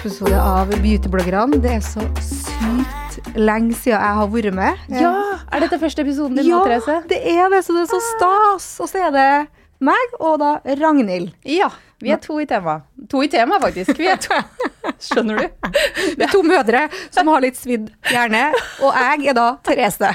episode av Beautybloggerne. Det er så sykt lenge siden jeg har vært med. Ja! Er dette første episoden din nå, Therese? det er det, så det er så stas. Og så er det meg og da Ragnhild. Ja. Vi er to i tema. To i tema, faktisk. Vi er to. Skjønner du? Det er to mødre som har litt svidd hjerne, og jeg er da Therese.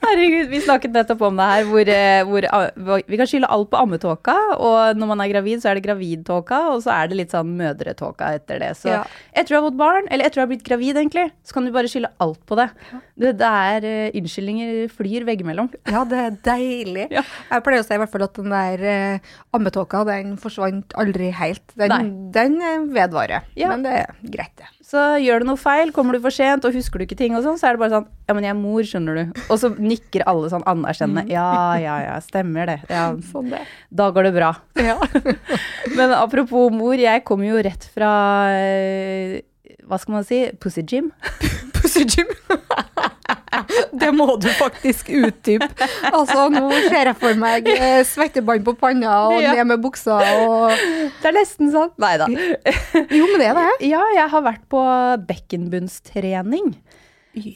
Herregud, vi snakket nettopp om det her, hvor, eh, hvor, hvor vi kan skylde alt på ammetåka, og når man er gravid, så er det gravidtåka, og så er det litt sånn mødretåka etter det. Så Ja. etter du har fått barn, eller etter du har blitt gravid, egentlig, så kan du bare skylde alt på det. Det, det er uh, unnskyldninger flyr veggimellom. Ja, det er deilig. Ja. Jeg pleier å si i hvert fall at den der uh, ammetåka, den forsvant aldri helt. Den, den eh, vedvarer. Ja. Men det er greit, det. Så gjør du noe feil, kommer du for sent og husker du ikke ting og sånn, så er det bare sånn Ja, men jeg er mor, skjønner du. Og så nikker alle sånn anerkjennende. Ja, ja, ja, stemmer det. Ja, Sånn det. da går det bra. Ja. Men apropos mor, jeg kommer jo rett fra eh, Hva skal man si? Pussy gym. Pussy Gym. det må du faktisk utdype. Altså, nå ser jeg for meg eh, svettebånd på panna og Ja. ned med buksa og Det er nesten sånn. Nei da. Jo, men det er det. Ja, jeg har vært på bekkenbunnstrening.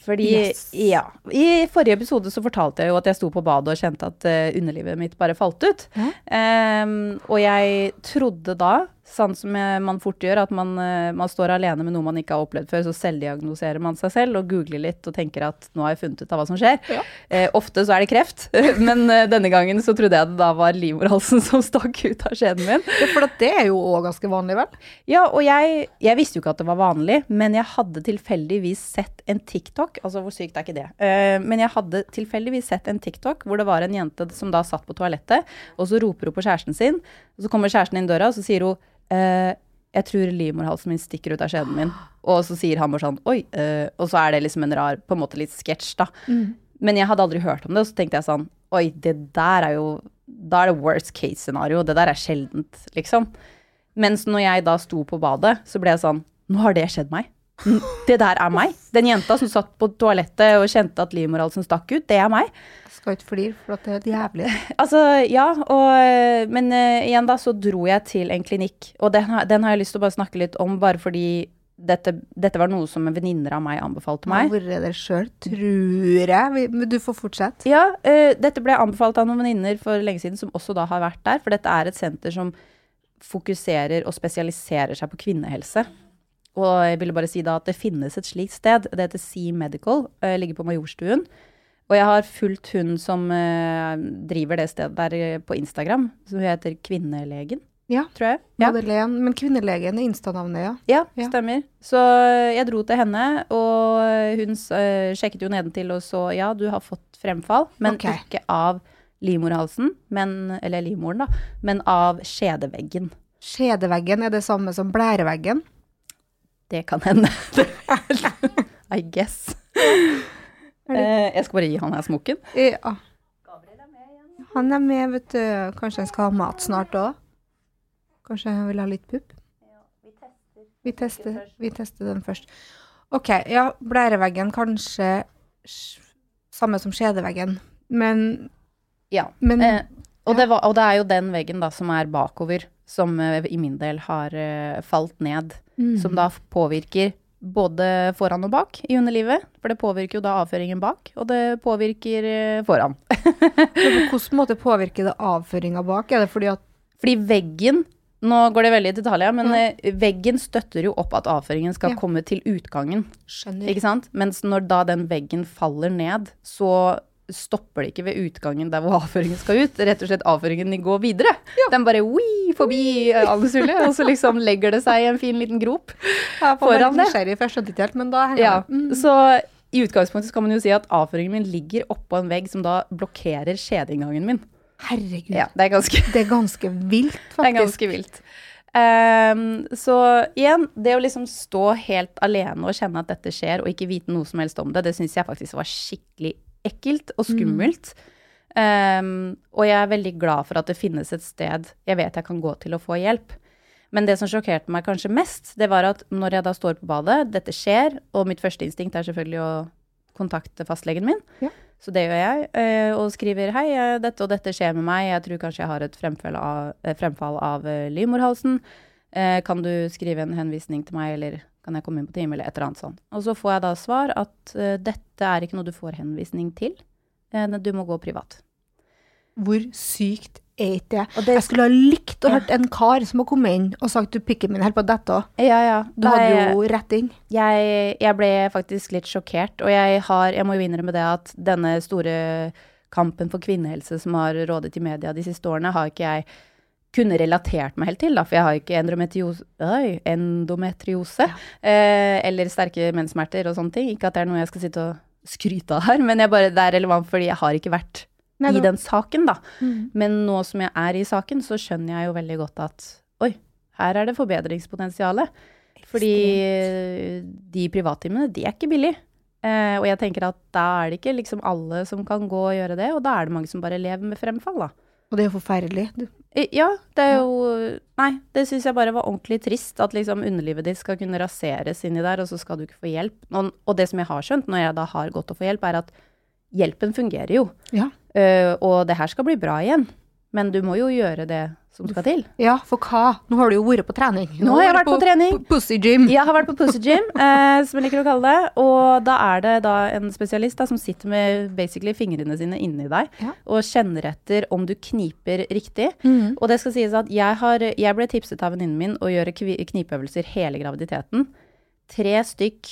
Fordi, Yes. ja. I forrige episode så fortalte jeg jo at jeg sto på badet og kjente at eh, underlivet mitt bare falt ut. Em, og jeg trodde da, sånn som man fort gjør, at man, eh, man står alene med noe man ikke har opplevd før, så selvdiagnoserer man seg selv og googler litt og tenker at nå har jeg funnet ut av hva som skjer. Ja. Eh, ofte så er det kreft, men eh, denne gangen så trodde jeg det da var livmorhalsen som stakk ut av skjeden min. Ja, For det er jo òg ganske vanlig, vel? Ja, og jeg, jeg visste jo ikke at det var vanlig, men jeg hadde tilfeldigvis sett en TikTok. Altså, hvor sykt er ikke det? Eh, men jeg hadde tilfeldigvis sett en TikTok hvor det var en jente som da satt på toalettet, og så roper hun på kjæresten sin, og så kommer kjæresten inn døra, og så sier hun eh, jeg tror livmorhalsen min stikker ut av skjeden min. Og så sier han bare sånn oi. eh, og så er det liksom en rar, på en måte litt sketsj, da. Men jeg hadde aldri hørt om det, og så tenkte jeg sånn Oi, det der er jo Da er det worst case scenario. Det der er sjeldent, liksom. Mens når jeg da sto på badet, så ble jeg sånn Nå har det skjedd meg. Det der er meg. Den jenta som satt på toalettet og kjente at livmorhalsen stakk ut, det er meg. Jeg skal ikke flire, for det er jævlig. Altså, ja, og, men uh, igjen da så dro jeg til en klinikk, og den, den har jeg lyst til å bare snakke litt om, bare fordi dette, dette var noe som venninner av meg anbefalte meg. Hvor meg. det sjøl, tror jeg. Men du får fortsette. Ja, uh, dette ble anbefalt av noen venninner for lenge siden, som også da har vært der, for dette er et senter som fokuserer og spesialiserer seg på kvinnehelse. Og jeg ville bare si da at det finnes et slikt sted. Det heter Sea Medical, Jeg ligger på Majorstuen. Og jeg har fulgt hun som eh, driver det stedet der eh, på Instagram, Hun heter Kvinnelegen, Ja. tror jeg. Ja. Madeleine. Men kvinnelegen er Insta-navnet, ja. Ja, Ja. stemmer. Så eh, jeg dro til henne, og hun sjekket jo nedentil og så ja, du har fått fremfall, men okay. ikke av livmorhalsen, men, eller livmoren da, men av skjedeveggen. Skjedeveggen er det samme som blæreveggen. Det kan hende. I guess. Eh, jeg skal bare gi han her smokken. Ja. Han er med, vet du. Kanskje han skal ha mat snart òg? Kanskje han vil ha litt pupp? Vi tester, vi tester den først. OK, ja, blæreveggen kanskje samme som skjedeveggen, men, Ja. men Eh, og, det var, og det er jo den veggen da som er bakover, som eh, i min del har eh, falt ned. Mm. Som da påvirker både foran og bak i underlivet. For det påvirker jo da avføringen bak, og det påvirker eh, foran. På hvilken måte påvirker det avføringa bak? Er det fordi at Fordi veggen Nå går det veldig i detalj, men eh, veggen støtter jo opp at avføringen skal Ja. komme til utgangen. Skjønner. Ikke sant? Mens når da den veggen faller ned, så stopper det ikke ved utgangen der hvor avføringen skal ut. Rett og slett avføringen går videre. Ja. Den bare wii forbi anushullet, og så liksom legger det seg i en fin liten grop foran det. Jeg skjønte ikke helt, men da henger ja. Mm. Så i utgangspunktet kan man jo si at avføringen min ligger oppå en vegg som da blokkerer skjedeinngangen min. Herregud. Ja, det, er ganske, det er ganske vilt, faktisk. Det er ganske vilt. Um, så igjen, det å liksom stå helt alene og kjenne at dette skjer, og ikke vite noe som helst om det, det syns jeg faktisk var skikkelig ekkelt og skummelt. Mm. Um, og jeg er veldig glad for at det finnes et sted jeg vet jeg kan gå til å få hjelp. Men det som sjokkerte meg kanskje mest, det var at når jeg da står på badet, dette skjer, og mitt første instinkt er selvfølgelig å kontakte fastlegen min. Ja. Så det gjør jeg, eh, og skriver hei, eh, dette og dette skjer med meg, jeg tror kanskje jeg har et fremfall av, eh, fremfall av livmorhalsen. Kan du skrive en henvisning til meg, eller kan jeg komme inn på time, eller et eller annet sånt. Og så får jeg da svar at dette er ikke noe du får henvisning til, du må gå privat. Hvor sykt er ikke det. det. Jeg skulle ha likt å hørt en kar som har kommet inn og sagt du pikken min holder på dette òg. Ja, ja. Du hadde jo rett inn. Jeg, jeg, ble faktisk litt sjokkert, og jeg har, jeg må jo innrømme det at denne store kampen for kvinnehelse som har rådet i media de siste årene, har ikke jeg kunne relatert meg helt til, da, for jeg har ikke endometriose, øy, endometriose ja. eh, eller sterke menssmerter og sånne ting. Ikke at det er noe jeg skal sitte og skryte av her, men bare, det er relevant fordi jeg har ikke vært Nei, i den saken, da. Mm. Men nå som jeg er i saken, så skjønner jeg jo veldig godt at oi, her er det forbedringspotensialet. Fordi de privattimene, de er ikke billige. Eh, og jeg tenker at da er det ikke liksom alle som kan gå og gjøre det, og da er det mange som bare lever med fremfall, da. Og det er jo forferdelig. Du. Ja, det er jo Nei, det syns jeg bare var ordentlig trist. At liksom underlivet ditt skal kunne raseres inni der, og så skal du ikke få hjelp. Og, og det som jeg har skjønt, når jeg da har gått og få hjelp, er at hjelpen fungerer jo. Ja. Uh, og det her skal bli bra igjen. Men du må jo gjøre det som skal til. Ja, for hva? Nå har du jo vært på trening. Nå, Nå har jeg vært på, på trening. Pussy gym. Jeg har vært på Pussy gym, eh, som jeg liker å kalle det. Og da er det da en spesialist da, som sitter med basically fingrene sine inni deg ja. og kjenner etter om du kniper riktig. Mm. Og det skal sies at jeg, har, jeg ble tipset av venninnen min å gjøre knipeøvelser hele graviditeten. Tre stykk,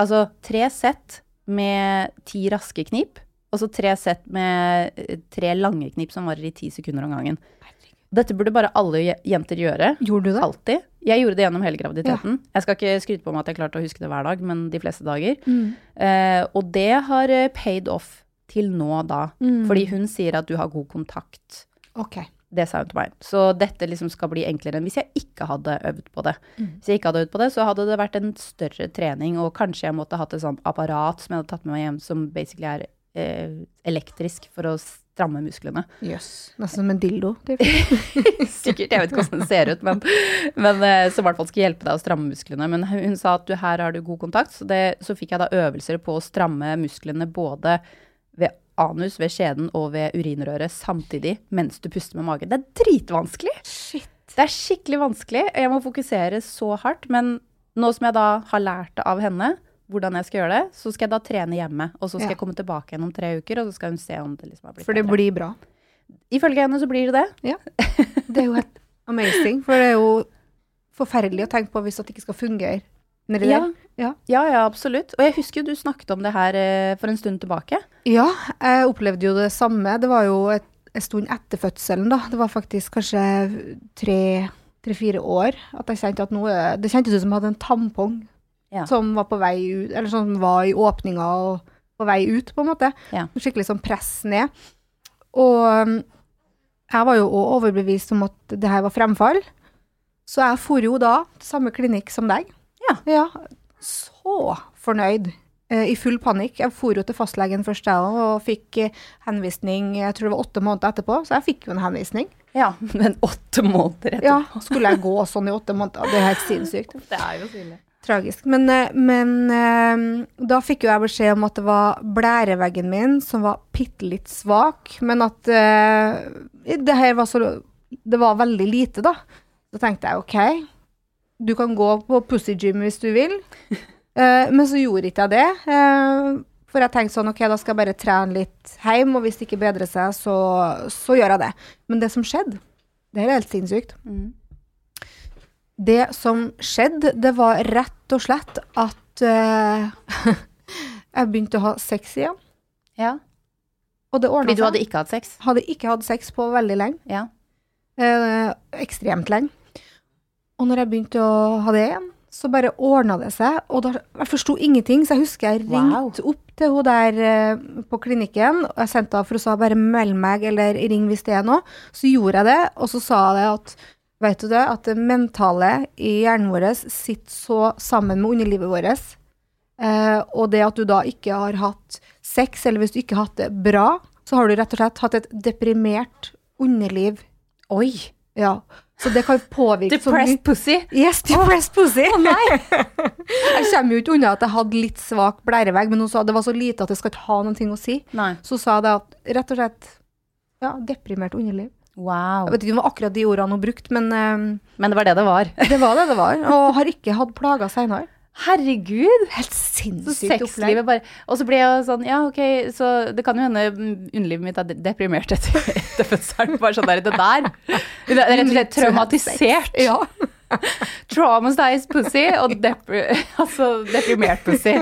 altså tre sett med ti raske knip og så tre sett med eh, tre lange knip som varer i ti sekunder om gangen. Dette burde bare alle jenter gjøre. Gjorde du det? Alltid. Jeg gjorde det gjennom hele graviditeten. Ja. Jeg skal ikke skryte på meg at jeg klarte å huske det hver dag, men de fleste dager. Mm. Eh, og det har eh, paid off til nå da. Mm. Fordi hun sier at du har god kontakt. Ok. Det sa hun til meg. Så dette liksom skal bli enklere enn hvis jeg ikke hadde øvd på det. Mm. Hvis jeg ikke hadde øvd på det, så hadde det vært en større trening, og kanskje jeg måtte hatt et sånt apparat som jeg hadde tatt med meg hjem, som basically er elektrisk for å stramme musklene. Jøss. Yes. Nesten som en dildo. Sikkert. Jeg vet ikke hvordan den ser ut, men, men eh, som i hvert fall skal hjelpe deg å stramme musklene. Men hun sa at du, her har du god kontakt, så, det, så fikk jeg da øvelser på å stramme musklene både ved anus, ved skjeden og ved urinrøret samtidig mens du puster med magen. Det er dritvanskelig! Shit. Det er skikkelig vanskelig. Jeg må fokusere så hardt. Men nå som jeg da har lært det av henne, hvordan jeg skal gjøre det. Så skal jeg da trene hjemme, og så skal ja. jeg komme tilbake igjen om tre uker, og så skal hun se om det liksom har blitt For det bedre. blir bra? Ifølge henne så blir det det. Ja. Det er jo helt amazing, for det er jo forferdelig å tenke på hvis det ikke skal fungere ja. Ja. ja. ja, absolutt. Og jeg husker jo du snakket om det her eh, for en stund tilbake. Ja, jeg opplevde jo det samme. Det var jo et, en stund etter fødselen, da. Det var faktisk kanskje tre-fire år at jeg kjente at noe Det kjentes ut som jeg hadde en tampong ja. som var på vei ut, eller som var i åpninga og på vei ut, på en måte. Ja. Skikkelig sånn press ned. Og um, jeg var jo òg overbevist om at det her var fremfall. Så jeg for jo da til samme klinikk som deg. Ja. ja så fornøyd. Eh, I full panikk. Jeg for jo til fastlegen først, jeg òg, og fikk eh, henvisning jeg tror det var åtte måneder etterpå. Så jeg fikk jo en henvisning. Ja, men åtte måneder etterpå? Ja, skulle jeg gå sånn i åtte måneder? Det er helt sinnssykt. Det er jo synlig. Tragisk. Men, eh, men, eh, da fikk jo jeg beskjed om at det var blæreveggen min som var bitte litt svak, men at uh, det her var så Det var veldig lite, da. Så tenkte jeg OK, du kan gå på Pussy Gym hvis du vil. Men så gjorde ikke jeg det. For jeg tenkte sånn, ok, da skal jeg bare trene litt hjemme, og hvis det ikke bedrer seg, så, så gjør jeg det. Men det som skjedde, det her er helt sinnssykt. Mm. Det som skjedde, det var rett og slett at uh, jeg begynte å ha sex igjen. Ja. Og det ordna seg. Fordi du hadde ikke hatt sex? Hadde ikke hatt sex på veldig lenge. Ja. Uh, ekstremt lenge. Og når jeg begynte å ha det igjen, så bare ordna det seg. Og da, jeg forsto ingenting, så jeg husker jeg ringte wow. opp til hun der uh, på klinikken. Og jeg sendte henne for hun sa bare meld meg eller ring hvis det er noe. Så gjorde jeg det, og så sa jeg at vet du det, at det mentale i hjernen vår sitter så sammen med underlivet vårt. Eh, og det at du da ikke har hatt sex, eller hvis du ikke har hatt det bra, så har du rett og slett hatt et deprimert underliv. Oi! Ja. Så det kan påvirke Depressed pussy? Yes, depressed oh. pussy. Oh, nei. jeg kommer jo ikke unna at jeg hadde litt svak blærevegg, men hun sa det var så lite at det skal ikke ha noe å si. Nei. Så sa det at rett og slett ja, deprimert underliv. Wow. Jeg vet ikke om det var akkurat de ordene hun brukte, men uh, Men det var det det var? det var det det var. Og har ikke hatt plager seinere. Herregud! Helt sinnssykt opplegg. Og så ble jeg sånn, ja ok, så det kan jo hende underlivet mitt er deprimert etter, etter fødselen. Bare sånn der, det der. Det er rett og slett traumatisert. Ja. Traumatized pussy og depri altså deprimert pussy.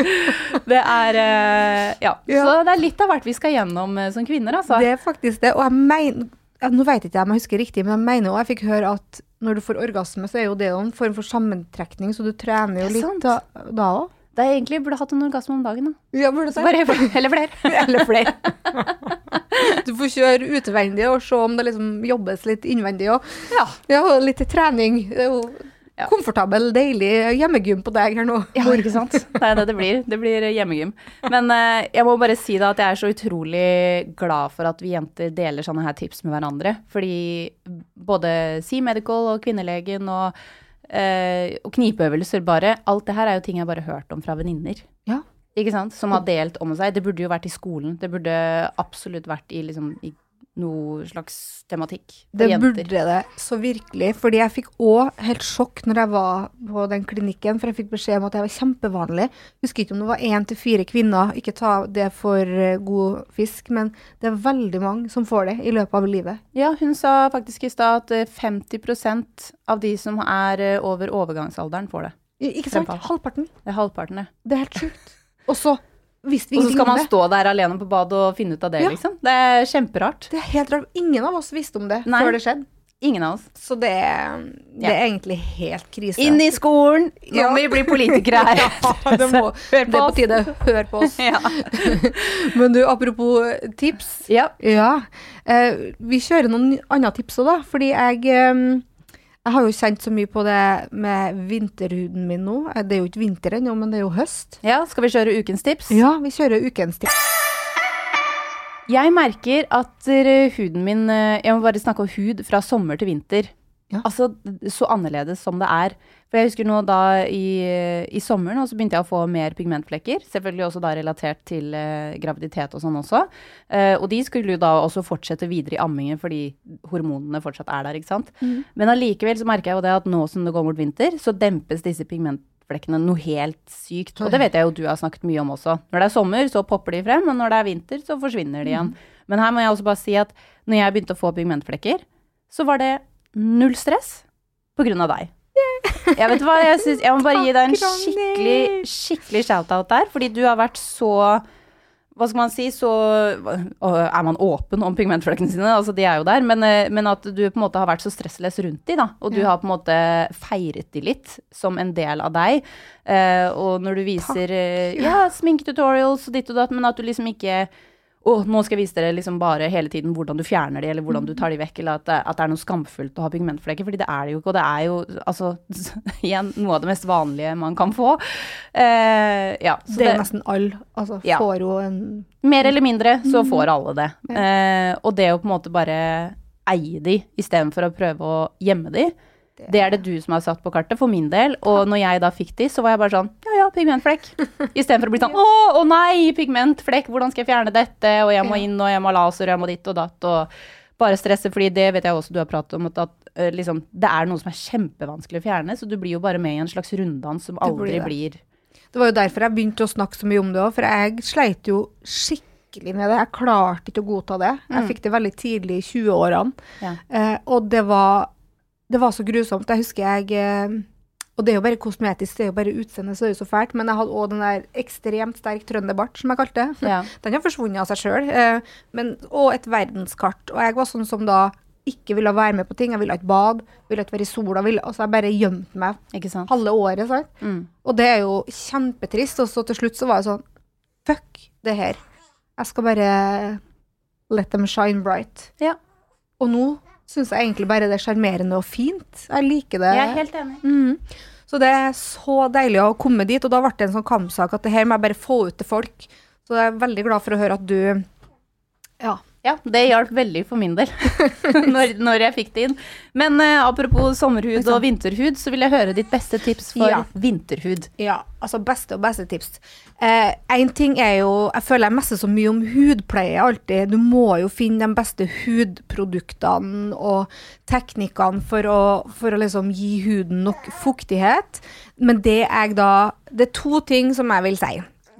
Det er uh, ja. Så det er litt av hvert vi skal gjennom uh, som kvinner, altså. Det er faktisk det. Og jeg mener ja, Nå vet jeg ikke om jeg husker riktig, men jeg mener òg jeg fikk høre at når du får orgasme, så er jo det jo en form for sammentrekning, så du trener jo litt da òg. Det er egentlig burde hatt en orgasme om dagen, da. Ja, burde det. Bare, eller flere. eller flere. du får kjøre utvendig og se om det liksom jobbes litt innvendig òg. Ja. ja. Litt trening. Det er jo ja. komfortabel, deilig hjemmegym på deg her nå. Ja, ikke sant. Det er det det blir. Det blir hjemmegym. Men uh, jeg må bare si da at jeg er så utrolig glad for at vi jenter deler sånne her tips med hverandre. Fordi både Sea Medical og Kvinnelegen og, uh, og knipeøvelser bare, alt det her er jo ting jeg bare har hørt om fra venninner. Ja. Ikke sant? Som har delt om seg. Det burde jo vært i skolen. Det burde absolutt vært i, liksom, i noe slags tematikk for det jenter. Det burde det så virkelig. Fordi jeg fikk òg helt sjokk når jeg var på den klinikken, for jeg fikk beskjed om at jeg var kjempevanlig. Husker ikke om det var én til fire kvinner, ikke ta det for eh, god fisk, men det er veldig mange som får det i løpet av livet. Ja, hun sa faktisk i stad at 50 eh, av de som er eh, over overgangsalderen, får det. Ikke sant? Halvparten. Det er halvparten, ja. Det er helt sjukt. Og så visste vi Og så skal man stå der alene på badet og finne ut av det, ja. liksom. Det er kjemperart. Det er helt rart. Ingen av oss visste om det Nei. før det skjedde. Ingen av oss. Så det, det ja. er egentlig helt krise. Inn i skolen! Nå ja. må vi bli politikere her. ja, det, må, det er på tide. Hør på oss. Men du, apropos tips. Ja. Eh, vi kjører noen andre tips òg, da. Fordi jeg eh, jeg har jo kjent så mye på det med vinterhuden min nå. Eh, det er jo ikke vinter ennå, men det er jo høst. Ja, Skal vi kjøre ukens tips? Ja, vi kjører ukens tips. Jeg merker at huden min eh, Jeg må bare snakke om hud fra sommer til vinter. Ja. Altså så annerledes som det er. For jeg husker nå da i, i sommeren, og så begynte jeg å få mer pigmentflekker. Selvfølgelig også da relatert til eh, graviditet og sånn også. Eh, og de skulle jo da også fortsette videre i ammingen fordi hormonene fortsatt er der, ikke sant. Mm. Men allikevel så merker jeg jo det at nå som det går mot vinter, så dempes disse pigmentflekkene noe helt sykt. Og det vet jeg jo du har snakket mye om også. Når det er sommer, så popper de frem, og når det er vinter, så forsvinner de igjen. Mm. Men her må jeg også bare si at når jeg begynte å få pigmentflekker, så var det null stress på grunn av deg. Jeg vet hva, jeg, synes, jeg må bare gi deg en skikkelig, skikkelig shout-out der, fordi du har vært så hva skal man si, så er man åpen om pigmentflekkene sine, altså de er jo der, men, eh, men, at du på en måte har vært så stressless rundt de, da, og du ja. har på en måte feiret de litt som en del av deg. Uh, og når du viser uh, ja, sminketutorials og ditt og datt, men at du liksom ikke å, nå skal jeg vise dere liksom bare hele tiden hvordan du fjerner de, eller hvordan du tar de vekk, eller at at det er noe skamfullt å ha pigmentflekker, fordi det er det jo ikke, og det er jo altså igjen noe av det mest vanlige man kan få. Uh, ja, det er det, nesten alle, altså ja. får jo en Mer eller mindre så mhm. får alle det. Uh, og det å på en måte bare eie de istedenfor å prøve å gjemme de, det er det du som har satt på kartet, for min del. Og når jeg da fikk de, så var jeg bare sånn ja ja, pigmentflekk. Istedenfor å bli sånn å, å nei, pigmentflekk, hvordan skal jeg fjerne dette, og jeg må inn, og jeg må ha laser, og jeg må ditt og datt, og bare stresse, fordi det vet jeg også du har pratet om, at, uh, liksom, det er noe som er kjempevanskelig å fjerne, så du blir jo bare med i en slags runddans som aldri det blir Det var jo derfor jeg begynte å snakke så mye om det òg, for jeg sleit jo skikkelig med det. Jeg klarte ikke å godta det. Jeg mm. fikk det veldig tidlig i 20-årene, ja. eh, og det var det var så grusomt. Jeg husker jeg, eh, Og det er jo bare kosmetisk, det er jo bare utseendet, så er jo så fælt. Men jeg hadde òg den der ekstremt sterk trønderbart, som jeg kalte det. Ja. Den har forsvunnet av seg sjøl. Eh, og et verdenskart. Og jeg var sånn som da ikke ville være med på ting. Jeg ville ikke bade, ville ikke være i sola. Ville, altså jeg bare gjemte meg halve året. Sant? Mm. Og det er jo kjempetrist. Og så til slutt så var jeg sånn Fuck det her. Jeg skal bare let them shine bright. Ja. Og nå syns jeg egentlig bare det er sjarmerende og fint. Jeg liker det. Jeg er helt enig. Mm. Så det er så deilig å komme dit. Og da ble det en sånn kampsak at det her må jeg bare få ut til folk. Så jeg er veldig glad for å høre at du ja, ja, det hjalp veldig for min del når, når, jeg fikk det inn. Men uh, apropos sommerhud og vinterhud, så vil jeg høre ditt beste tips for ja. vinterhud. Ja, altså beste og beste tips. Én uh, ting er jo Jeg føler jeg messer så mye om hudpleie alltid. Du må jo finne de beste hudproduktene og teknikkene for å, for å liksom gi huden nok fuktighet. Men det er da Det er to ting som jeg vil si.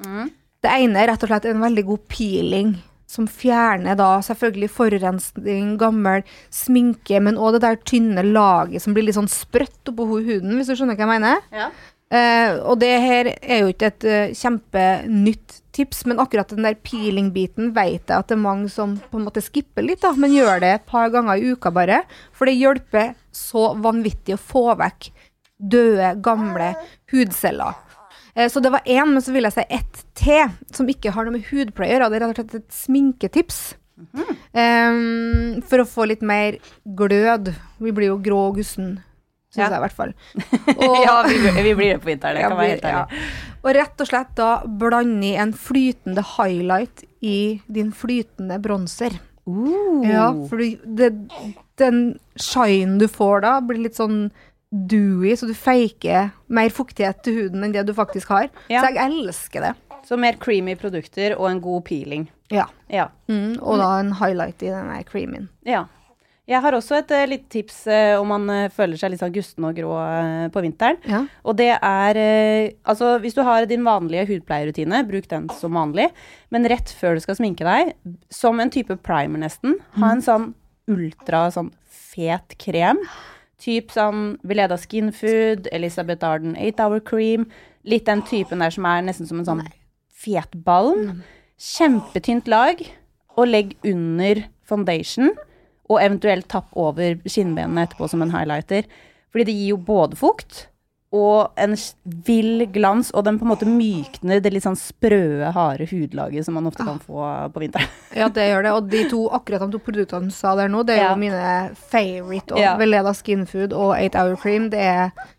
Mm. Det ene er rett og slett en veldig god peeling som fjerner da selvfølgelig forurensning, gammel sminke, men òg det der tynne laget som blir litt sånn sprøtt oppå huden, hvis du skjønner hva jeg mener? Ja. Uh, og det her er jo ikke et uh, kjempenytt tips, men akkurat den der peeling-biten vet jeg at det er mange som på en måte skipper litt, da, men gjør det et par ganger i uka bare. For det hjelper så vanvittig å få vekk døde, gamle hudceller. Eh, så det var én, men så vil jeg si ett til, som ikke har noe med hudpleie å gjøre. Det er rett og slett et sminketips. Mm. Um, for å få litt mer glød. Vi blir jo grå og gussen, syns ja. jeg i hvert fall. Og, ja, vi, vi, blir det på vinteren. Det kan være helt ærlig. Ja. Og rett og slett da blande i en flytende highlight i din flytende bronser. Uh. Ja, for det, den shinen du får da, blir litt sånn dewy, så du faker mer fuktighet til huden enn det du faktisk har. Ja. Så jeg elsker det. Så mer creamy produkter og en god peeling. Ja. ja. Mm, og da en highlight i den creamien. Ja. Jeg har også et uh, litt tips uh, om man uh, føler seg litt sånn gusten og grå på vinteren. Ja. Og det er Altså, hvis du har din vanlige hudpleierrutine, bruk den som vanlig. Men rett før du skal sminke deg, som en type primer nesten, ha en mm. sånn ultra sånn fet krem Typ sånn Veleda Skinfood, Elisabeth Arden 8 Hour Cream. Litt den typen der som er nesten som en sånn fetbalm. Mm. Kjempetynt lag. Og legg under foundation. Og eventuelt tapp over skinnbenene etterpå som en highlighter. Fordi det gir jo både fukt og en vill glans, og den på en måte mykner det litt sånn sprøe, harde hudlaget som man ofte kan få på vinteren. Ja, det gjør det. Og de to, akkurat de to produktene du sa der nå, det er ja. jo mine favorite. Og ja. Veleda Skinfood og 8 Hour Cream, det er,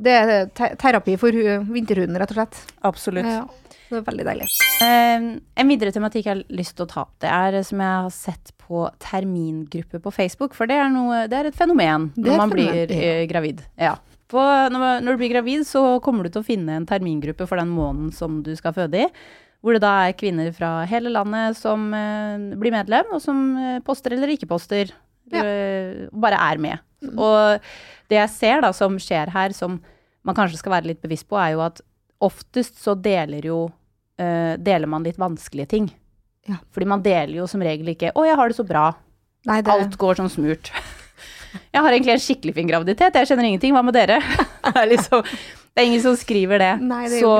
det er te terapi for vinterhuden, rett og slett. Absolutt. Ja, det er veldig deilig. Uh, en videre tematikk jeg har lyst til å ta opp, det er som jeg har sett på termingruppe på Facebook, for det er, noe, det er et fenomen når man fenomen. blir uh, gravid. Ja. På, når, du blir gravid, så kommer du til å finne en termingruppe for den måneden som du skal føde i. Hvor det da er kvinner fra hele landet som eh, blir medlem, og som eh, poster eller ikke poster. Ja. Eh, bare er med. Mm. Og det jeg ser da som skjer her, som man kanskje skal være litt bevisst på, er jo at oftest så deler jo Deler man litt vanskelige ting. Ja. Fordi man deler jo som regel ikke 'Å, jeg har det så bra'. Nei, det... Alt går som smurt. Jeg har egentlig en skikkelig fin graviditet, jeg kjenner ingenting. Hva med dere? Det er, liksom, det er ingen som skriver det. Nei, det så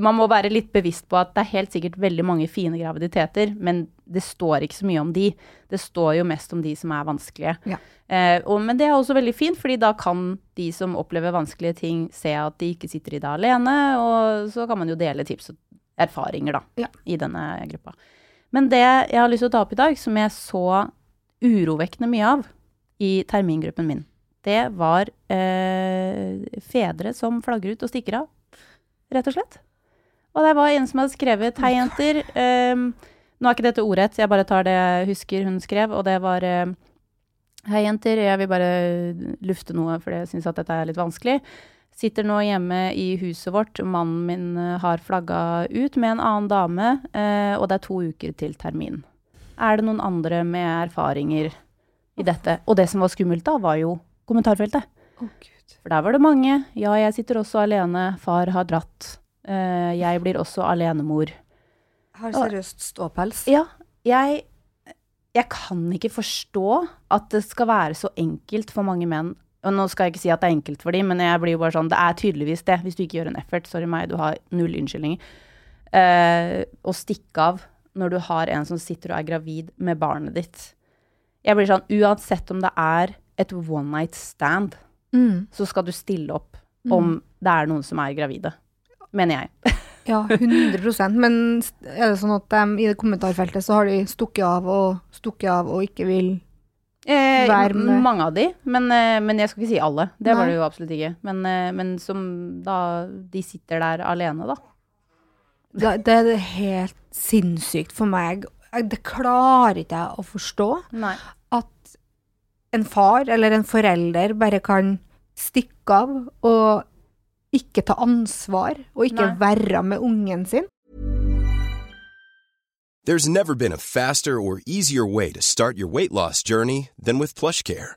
man må være litt bevisst på at det er helt sikkert veldig mange fine graviditeter, men det står ikke så mye om de. Det står jo mest om de som er vanskelige. Ja. Eh, og, men det er også veldig fint, fordi da kan de som opplever vanskelige ting, se at de ikke sitter i det alene, og så kan man jo dele tips og erfaringer, da, ja. i denne gruppa. Men det jeg har lyst til å ta opp i dag, som jeg så urovekkende mye av, i termingruppen min. Det var eh, fedre som flagger ut og stikker av, rett og slett. Og det var en som hadde skrevet 'Hei, jenter'. Eh, nå er ikke dette ordrett, jeg bare tar det jeg husker hun skrev, og det var eh, 'Hei, jenter, jeg vil bare lufte noe, for jeg syns at dette er litt vanskelig'. Sitter nå hjemme i huset vårt. Mannen min eh, har flagga ut med en annen dame, uh, og det er to uker til termin. Er det noen andre med erfaringer i dette. Og det som var skummelt da, var jo kommentarfeltet. Oh, For der var det mange. Ja, jeg sitter også alene. Far har dratt. Uh, jeg blir også alenemor. Har seriøst ståpels? Ja. Jeg, jeg kan ikke forstå at det skal være så enkelt for mange menn og nå skal jeg ikke si at det er enkelt for dem, men jeg blir jo bare sånn Det er tydeligvis det, hvis du ikke gjør en effort. Sorry meg, du har null unnskyldninger. Uh, å stikke av når du har en som sitter og er gravid med barnet ditt. Jeg blir sånn Uansett om det er et one night stand, mm. så skal du stille opp mm. om det er noen som er gravide. Mener jeg. ja, 100% Men er det sånn at um, i det kommentarfeltet så har de stukket av og stukket av og ikke vil Eh, mange av de, men, eh, men, jeg skal ikke si alle. Det Nei. var det jo absolutt ikke. Men, eh, men, som da De sitter der alene, da. Det, det er helt sinnssykt for meg. Det klarer ikke jeg å forstå. Nei. At en far eller en forelder bare kan stikke av og ikke ta ansvar, og ikke Nei. være med ungen sin. There's never been a faster or easier way to start your weight loss journey than with PlushCare.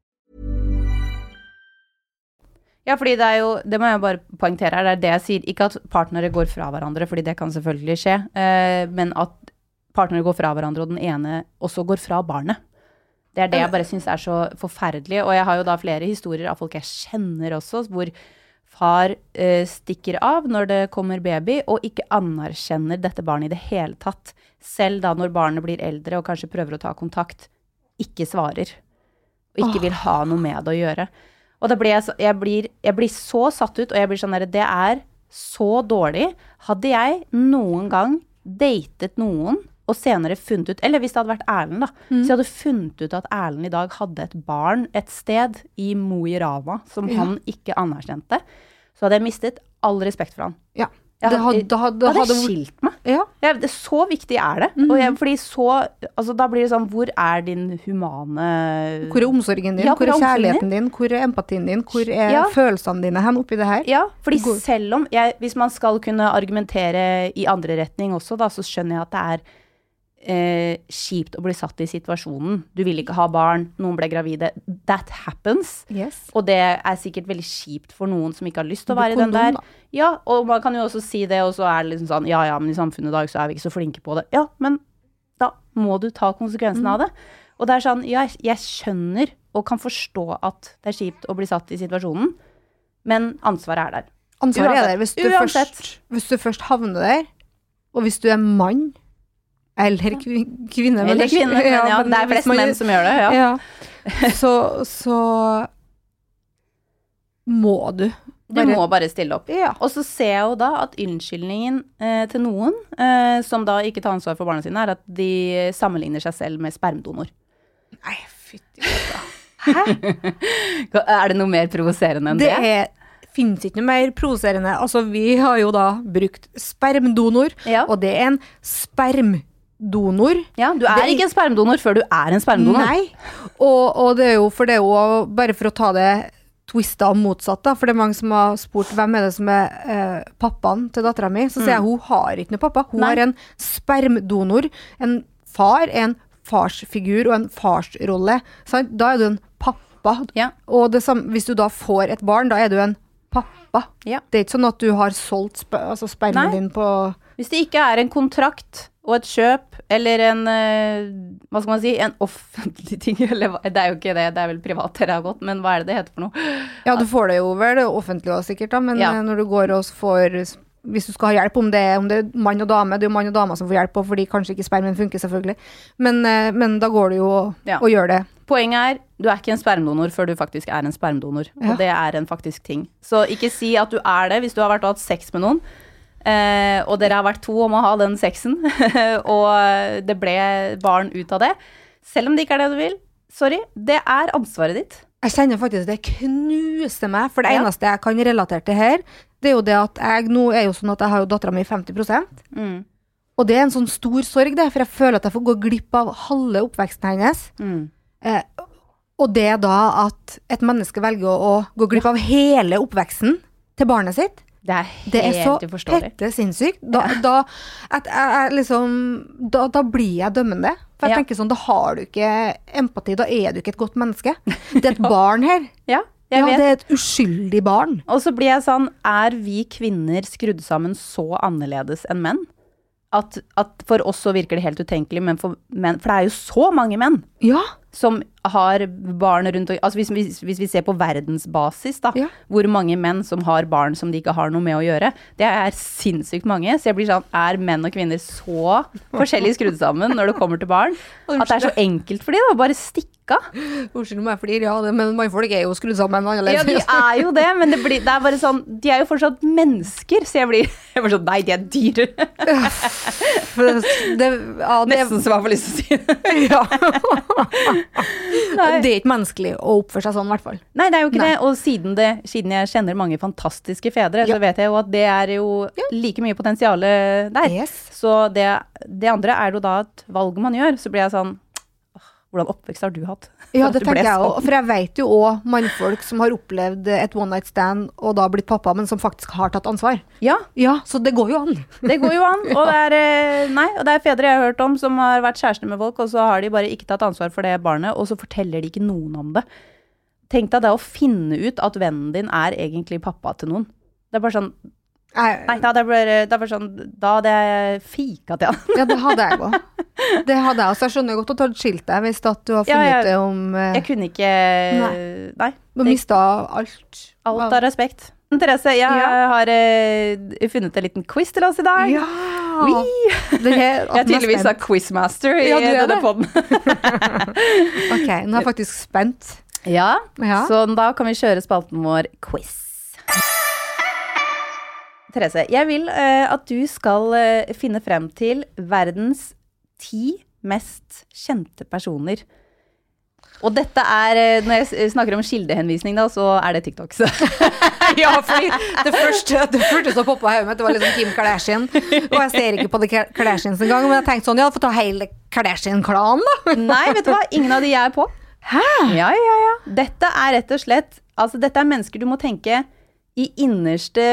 Ja, fordi det er jo, det må jeg bare poengtere her, det er det jeg sier. Ikke at partnere går fra hverandre, fordi det kan selvfølgelig skje, eh, men at partnere går fra hverandre, og den ene også går fra barnet. Det er det jeg bare syns er så forferdelig. Og jeg har jo da flere historier av folk jeg kjenner også, hvor far eh, stikker av når det kommer baby, og ikke anerkjenner dette barnet i det hele tatt. Selv da når barnet blir eldre og kanskje prøver å ta kontakt, ikke svarer. Og ikke vil ha noe med det å gjøre. Og da blir jeg, så, jeg, blir, jeg blir så satt ut, og jeg blir sånn derre Det er så dårlig. Hadde jeg noen gang datet noen og senere funnet ut Eller hvis det hadde vært Erlend, da. Mm. Så jeg hadde funnet ut at Erlend i dag hadde et barn et sted i Mo i Rana som ja. han ikke anerkjente. Så hadde jeg mistet all respekt for han. Ja. Jeg hadde, det hadde, det hadde, hadde skilt meg. Ja. Ja, det, så viktig er det. Mm -hmm. jeg, fordi så Altså, da blir det sånn Hvor er din humane Hvor er omsorgen din? Ja, hvor, er kjærligheten din? Hvor er empatien din? Hvor er ja. følelsene dine hen oppi det her? Ja, fordi selv om jeg, Hvis man skal kunne argumentere i andre retning også, da, så skjønner jeg at det er eh, kjipt å bli satt i situasjonen. Du vil ikke ha barn, noen ble gravide. That happens. Yes. Og det er sikkert veldig kjipt for noen som ikke har lyst til å være i den der. Ja, og man kan jo også si det, og så er det liksom sånn ja ja, men i samfunnet i dag så er vi ikke så flinke på det. Ja, men da må du ta konsekvensen mm. av det. Og det er sånn, ja, jeg skjønner og kan forstå at det er kjipt å bli satt i situasjonen, men ansvaret er der. Ansvaret er der hvis du, først, hvis du først havner der, og hvis du er mann eller kvinner. Eller kvinner, men ja, ja det er flest menn som gjør det. Ja. ja. Så, så må du. Bare, du må bare stille opp. Ja. Og så ser jeg jo da at unnskyldningen eh, til noen eh, som da ikke tar ansvar for barna sine, er at de sammenligner seg selv med spermdonor. Nei, fytti da. Hæ? er det noe mer provoserende enn det? Det er finnes ikke noe mer provoserende. Altså, vi har jo da brukt spermdonor, ja. og det er en sperm donor. Ja, Du er, er ikke en spermdonor før du er en spermdonor. Nei, og, og, det er jo for det er jo bare for å ta det twista og motsatt, da, for det er mange som har spurt hvem er det som er eh, pappaen til dattera mi. Så sier jeg mm. hun har ikke noe pappa. Hun Nei. har en spermdonor. En far er en farsfigur og en farsrolle. Sant? Da er du en pappa. Ja. Og samme, hvis du da får et barn, da er du en pappa. Ja. Det er ikke sånn at du har solgt sp altså spermen din på Hvis det ikke er en kontrakt og et kjøp eller en eh, Hva skal man si? En offentlig ting. Eller det er jo ikke det, det er vel privat dere har gått, men hva er det det heter for noe? Ja, du får det jo vel offentlig òg sikkert, da, men ja. Eh, når du går og får hvis du skal ha hjelp, om det, om det er mann og dame Det er jo mann og dame som får hjelp, fordi kanskje ikke spermen funker, selvfølgelig. Men, eh, men da går det jo og, ja. gjøre det. Poenget er, du er ikke en spermdonor før du faktisk er en spermdonor. Ja. Og det er en faktisk ting. Så ikke si at du er det hvis du har vært og hatt sex med noen Eh, og dere har vært to om å ha den sexen, og det ble barn ut av det. Selv om det ikke er det du vil. Sorry, det er ansvaret ditt. Jeg kjenner faktisk det knuser meg, for det ja. eneste jeg kan relatere til her, det er jo det at jeg nå er jo sånn at jeg har jo dattera mi 50 mm. Og det er en sånn stor sorg, det, for jeg føler at jeg får gå glipp av halve oppveksten hennes. Mm. Eh, og det da at et menneske velger å, å gå glipp av hele oppveksten til barnet sitt, det er helt det er så hette sinnssykt. Da, da, at jeg, liksom, da, da, blir jeg dømmende. For jeg ja. tenker sånn, da har du ikke empati, da er du ikke et godt menneske. Det er et barn her. Ja, ja det er et uskyldig barn. Og så blir jeg sånn, er vi kvinner skrudd sammen så annerledes enn menn? At, at for oss så virker det helt utenkelig, men for menn For det er jo så mange menn! Ja som har barn rundt altså hvis, hvis, hvis, vi ser på verdensbasis, da, ja. hvor mange menn som har barn som de ikke har noe med å gjøre, det er sinnssykt mange. Så jeg blir sånn, er menn og kvinner så forskjellig skrudd sammen når det kommer til barn, at det er så enkelt for dem å bare stikke av? Unnskyld om jeg flirer, ja, det, men mannfolk er jo skrudd sammen annerledes. Ja, de er jo det, men det, blir, det, er bare sånn, de er jo fortsatt mennesker, så jeg blir, jeg bare sånn, nei, de er dyr. det, ja, Nesten som jeg får lyst til å si det. ja det er ikke menneskelig å oppføre seg sånn, i hvert fall. Nei, det er jo ikke Nei. det. Og siden, det, siden, jeg kjenner mange fantastiske fedre, ja. så vet jeg jo at det er jo like mye potensial der. Yes. Så det, det, andre er jo da et valg man gjør. Så blir jeg sånn hvordan oppvekst har du hatt? Ja, det tenker jeg òg. For jeg vet jo òg mannfolk som har opplevd et one night stand og da blitt pappa, men som faktisk har tatt ansvar. Ja. ja så det går jo an. Det går jo an. Og det er, eh, nei, og det er fedre jeg har hørt om som har vært kjærester med folk, og så har de bare ikke tatt ansvar for det barnet, og så forteller de ikke noen om det. Tenk deg det å finne ut at vennen din er egentlig pappa til noen. Det er bare sånn Nei, da hadde jeg bare sånn Da hadde jeg fika til han. ja, det hadde jeg òg. Det hadde jeg også. Jeg skjønner godt at du hadde skilt deg hvis at du har funnet ja, det om uh, Jeg kunne ikke Nei. nei du mista alt. Alt av respekt. Therese, jeg ja. har uh, funnet en liten quiz til oss i dag. Ja! jeg er tydeligvis er quizmaster i ja, denne poden. ok, nå er jeg faktisk spent. Ja, ja, så da kan vi kjøre spalten vår quiz. Therese, jeg vil uh, at du skal uh, finne frem til verdens ti mest kjente personer. Og dette er uh, Når jeg snakker om kildehenvisning, da, så er det TikTok. ja, fordi det første, det første som poppa i hodet mitt, var liksom Kim Kardashian. Og jeg ser ikke på The Kardashians engang, men jeg tenkte sånn, ja, få ta hele Kardashian-klanen, da. Nei, vet du hva, ingen av de jeg er på. Hæ? Ja, ja, ja. Dette er rett og slett Altså, dette er mennesker du må tenke i innerste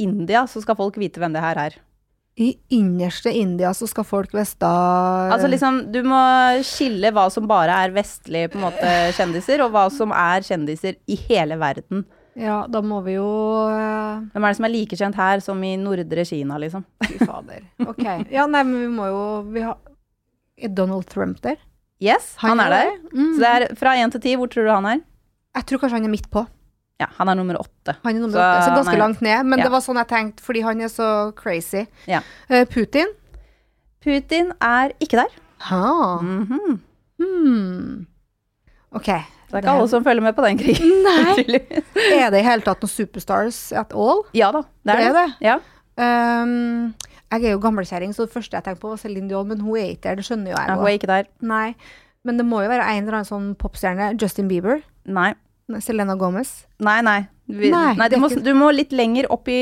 India så skal folk vite hvem det her er. I innerste India så skal folk vite Altså liksom, du må skille hva som bare er vestlige på en måte kjendiser, og hva som er kjendiser i hele verden. Ja, da må vi jo uh... Hvem er det som er like kjent her som i nordre Kina, liksom? Fy fader. Ok. Ja, nei, men vi må jo vi har... Er Donald Trump der? Yes, han, han er der. Mm. Så det er fra én til ti, hvor tror du han er? Jeg tror kanskje han er midt på. Ja, han er nummer åtte. Han er nummer så, åtte, så ganske nei. langt ned. Men ja. det var sånn jeg tenkte, fordi han er så crazy. Ja. Uh, Putin? Putin er ikke der. Ha. Mm -hmm. hmm. Ok. Det er ikke alle som følger med på den krigen. Nei. er det i hele tatt noen superstars at all? Ja da, det er det. Er det. Ja. Um, jeg er jo gamlekjerring, så det første jeg tenkte på, var Céline Dion, men hun er ikke der. Det skjønner jo jeg. Ja, hun er ikke der. Nei. Men det må jo være en eller annen sånn popstjerne. Justin Bieber. Nei. Selena Gomez? Nei, nei. Vi, nei, nei du, må, du, må, litt lenger opp i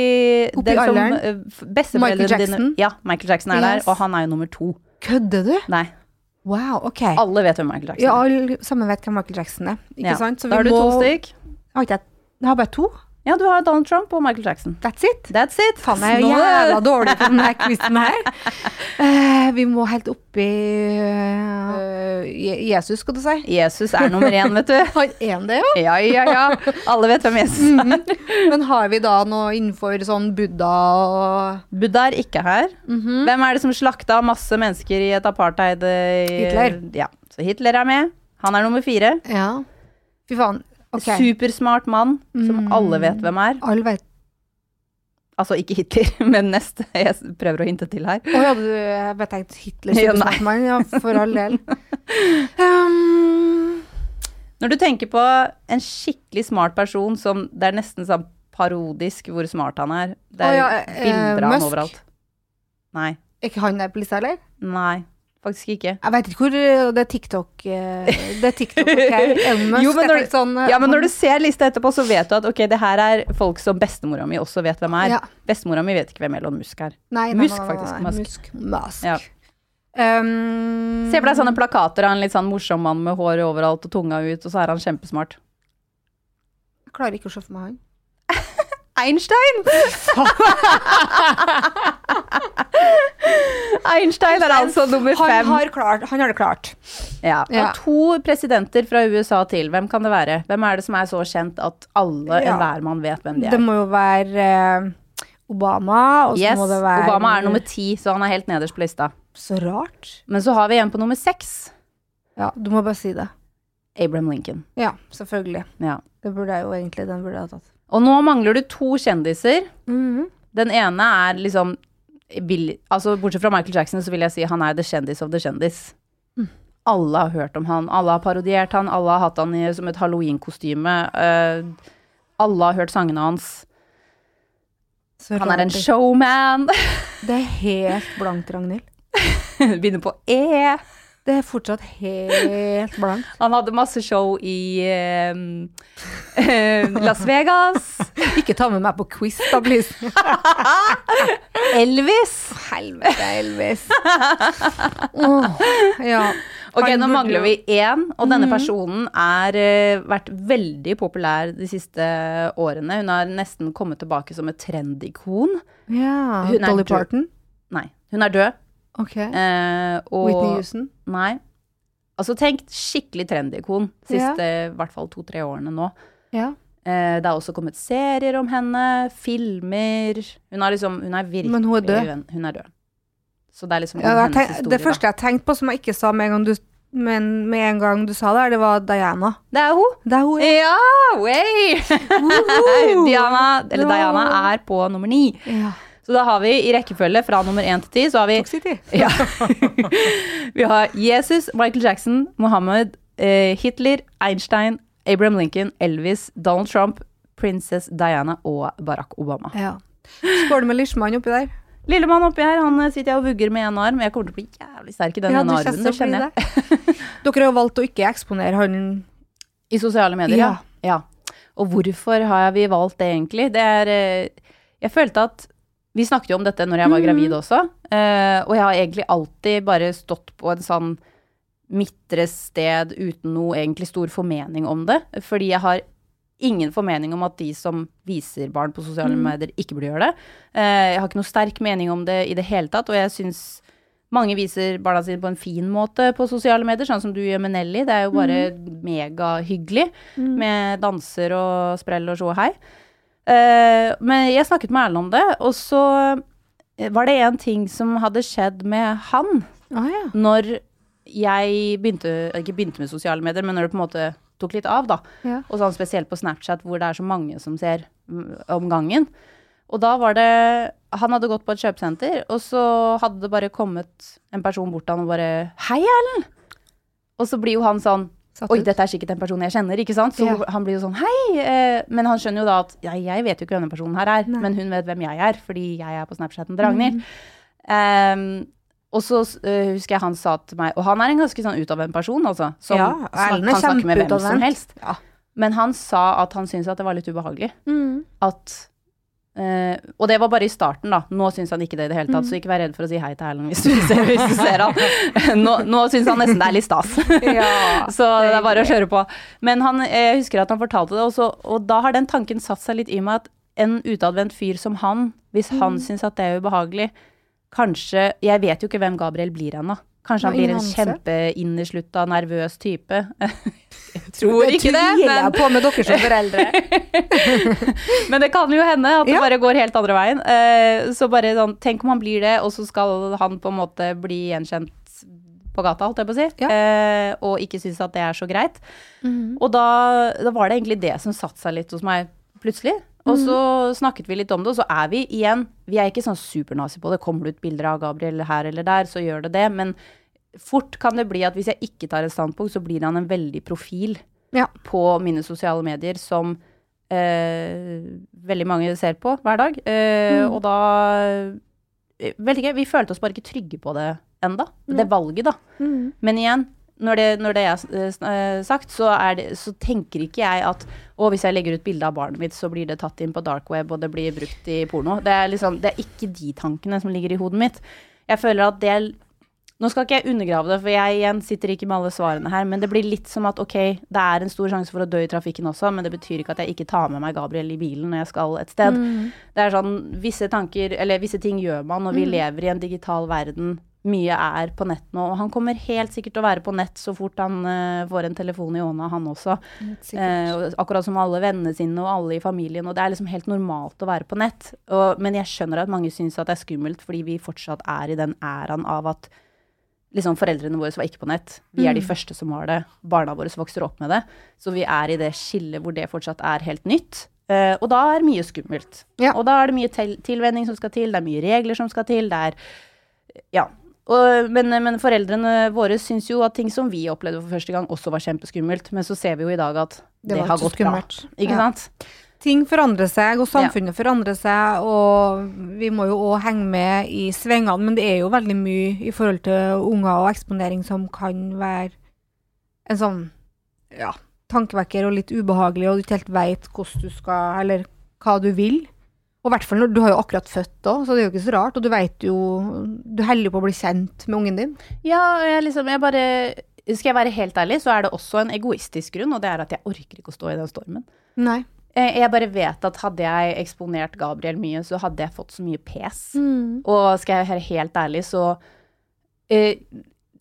Opp i alderen? Uh, Michael Jackson? Dine, ja, Michael Jackson er yes. der, og han er jo nummer to. Kødder du? Nei. Wow, ok. Alle vet hvem Michael Jackson er. Ja, alle sammen vet hvem Michael Jackson er. Ikke ja. sant? Så da har du må... to stykk. Har ikke jeg Jeg har bare to. Ja, du har Donald Trump og Michael Jackson. That's it. That's it. Faen, jeg er jo jævla dårlig på denne quizen her. Uh, vi må helt oppi uh, Jesus, skal du si. Jesus er nummer én, vet du. Har én det, jo? Ja, ja, ja. Alle vet hvem Jesus er. Mm. Men har vi da noe innenfor sånn Buddha og Buddha er ikke her. Mm -hmm. Hvem er det som slakta masse mennesker i et apartheid? I, Hitler. Ja, så Hitler er med. Han er nummer fire. Ja. Fy faen. Okay. Supersmart mann som mm. alle vet hvem er. Alle vet. Altså ikke Hitler, men neste. Jeg prøver å hinte til her. Å oh, ja, du jeg tenkt Hitler som mann. Ja, for all del. um. Når du tenker på en skikkelig smart person som det er nesten sånn parodisk hvor smart han er. Det er oh, ja, eh, bilder av han overalt. Nei. Ikke han der på lista, eller? Nei. Faktisk ikke. Jeg veit ikke hvor eh, Det er TikTok eh, Det er TikTok, okay. jo, men når, sånn, ja, men når du ser lista etterpå, så vet du at ok, det her er folk som bestemora mi også vet hvem er. Ja. Bestemora mi vet ikke hvem Elon Musk er. Nei, nei, Musk, faktisk. Musk. Musk. Ja. Um, Se for deg sånne plakater av en litt sånn morsom mann med hår overalt og tunga ut, og så er han kjempesmart. Jeg klarer ikke å se for meg han. Einstein! Einstein er altså nummer fem. Han har, klart, han har det klart. Ja. ja. Og to presidenter fra USA til. Hvem kan det være? Hvem er det som er så kjent at alle, ja. enhver mann vet hvem de er? Det må jo være uh, Obama. Og yes, må det være Obama er nummer ti, så han er helt nederst på lista. Så rart. Men så har vi en på nummer seks. Ja, du må bare si det. Abraham Lincoln. Ja, selvfølgelig. Ja. Det burde jeg jo egentlig, den burde jeg ha tatt. Og nå mangler du to kjendiser. Mm. Den ene er liksom altså Bortsett fra Michael Jackson, så vil jeg si han er the kjendis of the kjendis. Mm. Alle har hørt om han, alle har parodiert han, alle har hatt han i, som et halloweenkostyme. Uh, alle har hørt sangene hans. han er en showman. det er helt blankt, Ragnhild. Begynner på E. Det er fortsatt helt blankt. Han hadde masse show i uh, Las Vegas. Ikke ta med meg på quiz, da, please. Elvis. Helvete, Elvis. Oh, ja. Ok, nå mangler vi én, og denne mhm. personen har uh, vært veldig populær de siste årene. Hun har nesten kommet tilbake som et trendikon. Ja, Dolly Parton? Nei, hun er død. Ok. Eh, og, Whitney Houston? Nei. Altså tenk skikkelig trendikon siste i hvert fall to-tre årene nå. Ja. Eh, det har også kommet serier om henne, filmer Hun er liksom Hun er virkelig Men hun er død? Hun er død. Så det er liksom ja, hennes tenk, historie. Det første jeg tenkte på, som jeg ikke sa med en gang du men med en gang du sa det, det var Diana. Det er hun. Det er hun ja. ja way! Diana, eller Diana, er på nummer ni. Ja. Så da har vi i rekkefølge fra nummer én til ti, så har vi ja. Vi har Jesus, Michael Jackson, Mohammed, eh, Hitler, Einstein, Abraham Lincoln, Elvis, Donald Trump, prinsesse Diana og Barack Obama. Ja. Skål med Lishman oppi der. Lillemann oppi her, han eh, sitter jeg og vugger med én arm. Jeg kommer til å bli jævlig sterk i den ja, ene armen, det kjenner jeg. Dere har jo valgt å ikke eksponere han I sosiale medier, ja. ja. Og hvorfor har vi valgt det, egentlig? Det er eh, Jeg følte at vi snakket jo om dette når jeg var gravid mm. også, uh, og jeg har egentlig alltid bare stått på en sånn midtre sted uten noe egentlig stor formening om det. Fordi jeg har ingen formening om at de som viser barn på sosiale mm. medier, ikke burde gjøre det. Uh, jeg har ikke noe sterk mening om det i det hele tatt, og jeg syns mange viser barna sine på en fin måte på sosiale medier, sånn som du gjør med Nelly. Det er jo bare mm. megahyggelig mm. med danser og sprell og sjå hei. Uh, men jeg snakket med Erlend om det, og så var det en ting som hadde skjedd med han ah, ja. når jeg begynte, ikke begynte med sosiale medier, men når det på en måte tok litt av, da. Ja. Og sånn spesielt på Snapchat, hvor det er så mange som ser om gangen. Og da var det Han hadde gått på et kjøpesenter, og så hadde det bare kommet en person bort til han og bare 'Hei, Erlend!' Og så blir jo han sånn Satt Oi, ut. dette er sikkert en person jeg kjenner, ikke sant? Så ja. han blir jo sånn hei. Eh, men han skjønner jo da at ja, jeg vet jo ikke hvem denne personen her er, Nei. men hun vet hvem jeg er, fordi jeg er på Snapchaten til Ragnhild. Mm. Um, og så uh, husker jeg han sa til meg Og han er en ganske sånn utadvendt person, altså. Som ja, kan snakke med hvem som helst. Ja. Men han sa at han syntes at det var litt ubehagelig. Mm. At Uh, og det var bare i starten, da. Nå syns han ikke det i det hele tatt, mm. så ikke vær redd for å si hei til Erlend hvis, hvis, du ser han. nå nå syns han nesten det er litt stas. ja, så det er bare å kjøre på. Men han, jeg husker at han fortalte det, også, og da har den tanken satt seg litt i meg at en utadvendt fyr som han, hvis mm. han syns at det er ubehagelig, kanskje Jeg vet jo ikke hvem Gabriel blir ennå. Kanskje han blir en kjempeinneslutta, nervøs type. Jeg tror ikke det. Men... jeg på med dere som foreldre. men det kan jo hende at det ja. bare går helt andre veien. Eh, så bare sånn, tenk om han blir det, og så skal han på en måte bli gjenkjent på gata, holdt jeg på å si, ja. Eh, og ikke synes at det er så greit. Mm. Og da, da, var det egentlig det som satte seg litt hos meg plutselig. Og så mhm. snakket vi litt om det, og så er vi igjen Vi er ikke sånn supernazi på det. Kommer det ut bilder av Gabriel her eller der, så gjør det det. Men fort kan det bli at hvis jeg ikke tar et standpunkt, så blir han en veldig profil ja. på mine sosiale medier som eh, veldig mange ser på hver dag. Eh, mm. Og da veldig Vet ikke, vi følte oss bare ikke trygge på det enda. Mm. Det valget, da. Mm. Men igjen, når det, når det, er eh, sagt, så, er det, så, tenker ikke jeg at å, hvis jeg legger ut bilde av barnet mitt, så blir det tatt inn på dark web, og det blir brukt i porno. Det er, liksom, det er ikke de tankene som ligger i hodet mitt. Jeg føler at det Nå skal ikke jeg undergrave det, for jeg igjen sitter ikke med alle svarene her, men det blir litt som at ok, det er en stor sjanse for å dø i trafikken også, men det betyr ikke at jeg ikke tar med meg Gabriel i bilen når jeg skal et sted. Mm. Det er sånn visse tanker, eller visse ting gjør man når vi mm. lever i en digital verden mye er på nett nå. Og han kommer helt sikkert til å være på nett så fort han uh, får en telefon i hånda, han også. Uh, akkurat som alle vennene sine og alle i familien. Og det er liksom helt normalt å være på nett. Og, men jeg skjønner at mange syns at det er skummelt, fordi vi fortsatt er i den æraen av at liksom foreldrene våre var ikke på nett. Vi er de mm. første som har det. Barna våre vokser opp med det. Så vi er i det skillet hvor det fortsatt er helt nytt. Uh, og da er mye skummelt. Ja. Og da er det mye tilvenning som skal til, det er mye regler som skal til. Det er Ja. Og, men, men, foreldrene våre syns jo at ting som vi opplevde for første gang, også var kjempeskummelt. Men så ser vi jo i dag at det, det har gått skummelt. bra. Ikke ja. sant? Ting forandrer seg, og samfunnet ja. forandrer seg, og vi må jo òg henge med i svingene. Men det er jo veldig mye i forhold til unger og eksponering som kan være en sånn ja, tankevekker og litt ubehagelig, og du ikke helt veit hvordan du skal, eller hva du vil. Og hvert fall når du har jo akkurat født òg, så det er jo ikke så rart. Og du veit jo Du holder på å bli kjent med ungen din. Ja, jeg liksom Jeg bare Skal jeg være helt ærlig, så er det også en egoistisk grunn, og det er at jeg orker ikke å stå i den stormen. Nei. Jeg bare vet at hadde jeg eksponert Gabriel mye, så hadde jeg fått så mye pes. Mm. Og skal jeg være helt ærlig, så eh,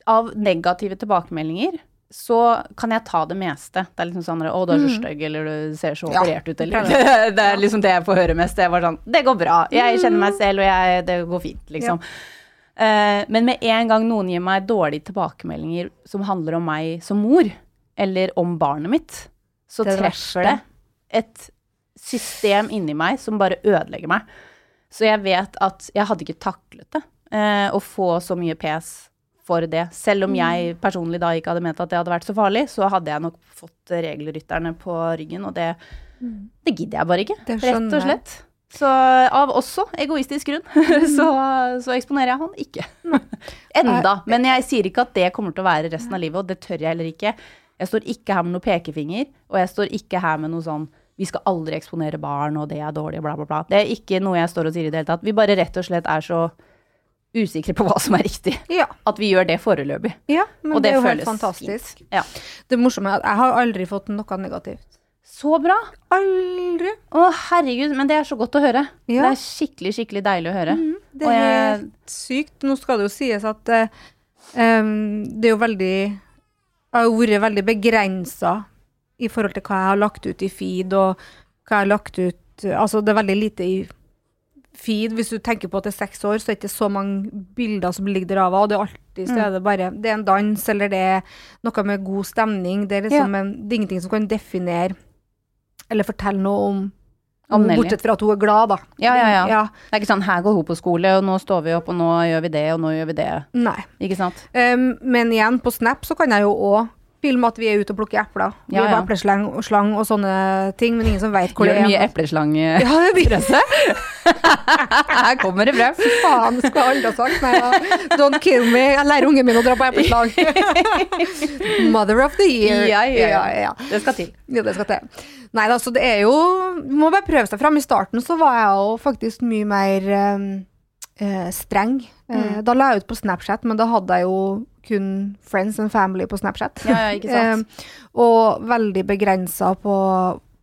Av negative tilbakemeldinger så kan jeg ta det meste. Det er liksom sånn 'Å, du er så mm. stygg', eller 'du ser så operert ut', eller Det er liksom det jeg får høre mest. Det var sånn 'Det går bra. Jeg kjenner meg selv, og jeg, det går fint', liksom. Ja. Uh, men med en gang noen gir meg dårlige tilbakemeldinger som handler om meg som mor, eller om barnet mitt, så det treffer det et system inni meg som bare ødelegger meg. Så jeg vet at jeg hadde ikke taklet det, uh, å få så mye pes for det. Selv om jeg mm. personlig da ikke hadde ment at det hadde vært så farlig, så hadde jeg nok fått regelrytterne på ryggen, og det, mm. det gidder jeg bare ikke. Rett og slett. Så av også egoistisk grunn, mm. så, så, eksponerer jeg han ikke. Enda. Men jeg sier ikke at det kommer til å være resten av livet, og det tør jeg heller ikke. Jeg står ikke her med noe pekefinger, og jeg står ikke her med noe sånn vi skal aldri eksponere barn, og det er dårlig, bla, bla, bla. Det er ikke noe jeg står og sier i det hele tatt. Vi bare rett og slett er så usikre på hva som er riktig. Ja. At vi gjør det foreløpig. Ja, men det, det, er jo helt fantastisk. Ja. Det morsomme er at jeg har aldri fått noe negativt. Så bra. Aldri. Å, herregud, men det er så godt å høre. Ja. Det er skikkelig, skikkelig deilig å høre. Mm, det er jeg... helt sykt. Nå skal det jo sies at uh, det er jo veldig Jeg har jo vært veldig begrensa i forhold til hva jeg har lagt ut i feed, og hva jeg har lagt ut Altså, det er veldig lite i feed. Hvis du tenker på at det er seks år, så er det ikke så mange bilder som ligger der av. Og det er alltid så er det bare Det er en dans, eller det er noe med god stemning. Det er liksom ja. en, det er ingenting som kan definere eller fortelle noe om om Bortsett fra at hun er glad, da. Ja, ja, ja, ja. Det er ikke sånn 'her går hun på skole, og nå står vi opp, og nå gjør vi det, og nå gjør vi det'. Nei. Ikke sant? Um, men igjen, på Snap så kan jeg jo òg film at vi er ute og plukker epler. Vi ja, ja. epleslang og slang og sånne ting, men ingen som veit hvor det er. Gjør mye epleslangepresse. Her kommer det frem. Fy Faen, skulle jeg aldri ha sagt. Nei da. Don't kill me. Jeg lærer ungen min å dra på epleslang. Mother of the year. Ja, ja, ja. Det skal til. Ja, det skal til. Nei da, så det er jo Må bare prøve seg fram. I starten så var jeg jo faktisk mye mer uh, streng. Mm. Da la jeg ut på Snapchat, men da hadde jeg jo kun friends and family på Snapchat. Ja, ja, ikke sant. uh, og veldig begrensa på,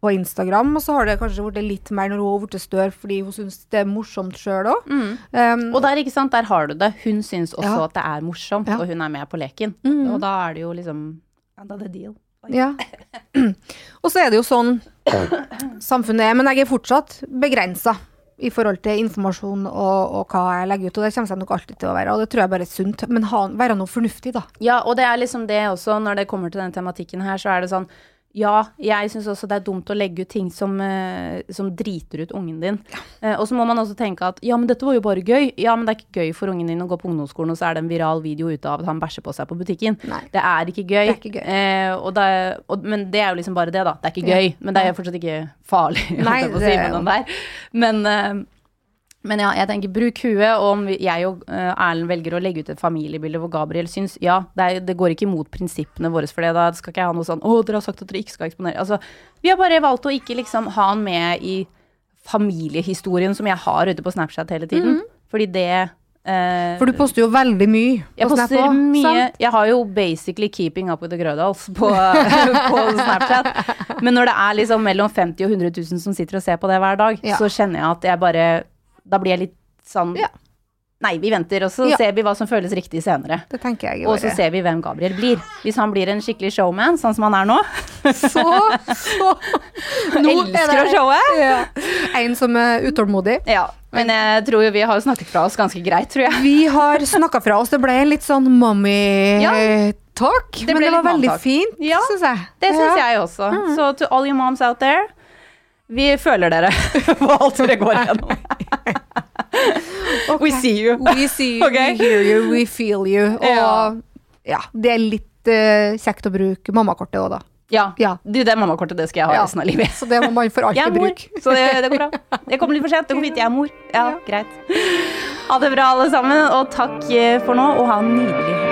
på, Instagram. Og så har det kanskje blitt litt mer når hun har blitt større, fordi hun syns det er morsomt sjøl òg. Mm. Um, og der, ikke sant, der har du det. Hun syns også ja. at det er morsomt, og hun er med på leken. Mm. Og da er det jo liksom Enda the deal. Ja. og så er det jo sånn samfunnet er, men jeg er fortsatt begrensa i forhold til informasjon og, og, hva jeg legger ut. Og det kommer jeg nok alltid til å være, og det tror jeg bare er sunt. Men ha, være noe fornuftig, da. Ja, og det er liksom det også, når det kommer til den tematikken her, så er det sånn ja, jeg syns også det er dumt å legge ut ting som, uh, som driter ut ungen din. Ja. Uh, og så må man også tenke at ja, men dette var jo bare gøy. Ja, men det er ikke gøy for ungen din å gå på ungdomsskolen, og så er det en viral video ute av at han bæsjer på seg på butikken. Nei. Det er ikke gøy. Det er ikke gøy. Uh, og det, og, men det er jo liksom bare det, da. Det er ikke gøy. Ja. Men det er jo fortsatt ikke farlig. Nei, det, si, men men ja, jeg tenker bruk huet. Og om jeg og uh, Erlend velger å legge ut et familiebilde hvor Gabriel syns Ja, det, er, det går ikke imot prinsippene våre for det. Da skal ikke jeg ha noe sånn Å, dere har sagt at dere ikke skal eksponere. Altså, vi har bare valgt å ikke liksom ha han med i familiehistorien som jeg har ute på Snapchat hele tiden. Mm. Fordi det eh, For du poster jo veldig mye jeg på Snap òg. Mye. Jeg har jo basically keeping up with the Grødals på, på, Snapchat. Men når det er liksom mellom 50 og 100 000 som sitter og ser på det hver dag, ja. så kjenner jeg at jeg bare da blir jeg litt sånn ja. Nei, vi venter, og så ja. ser vi hva som føles riktig senere. Det tenker jeg Og så ser vi hvem Gabriel blir. Hvis han blir en skikkelig showman, sånn som han er nå Så, så nå Elsker å showe. Ja. En som er utålmodig. Ja. Men jeg tror vi har snakket fra oss ganske greit, tror jeg. Vi har snakka fra oss. Det ble litt sånn mommy ja. talk. Det men det var veldig fint, ja, syns jeg. Det syns jeg også. Mm. Så to all your moms out there vi føler dere på alt dere går gjennom. okay. We see you. We see you, okay? we hear you, we feel you. Og ja, det er litt uh, kjekt å bruke mammakortet òg, da. Ja. ja. Du, det mammakortet det skal jeg ha ja. resten av livet. Så det må man for alltid bruke. Så det, det, går bra. Jeg kommer litt for sent. Det går fint. Jeg er mor. Ja, ja, greit. Ha det bra, alle sammen. Og takk eh, for nå, og ha en nydelig helg.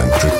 Centric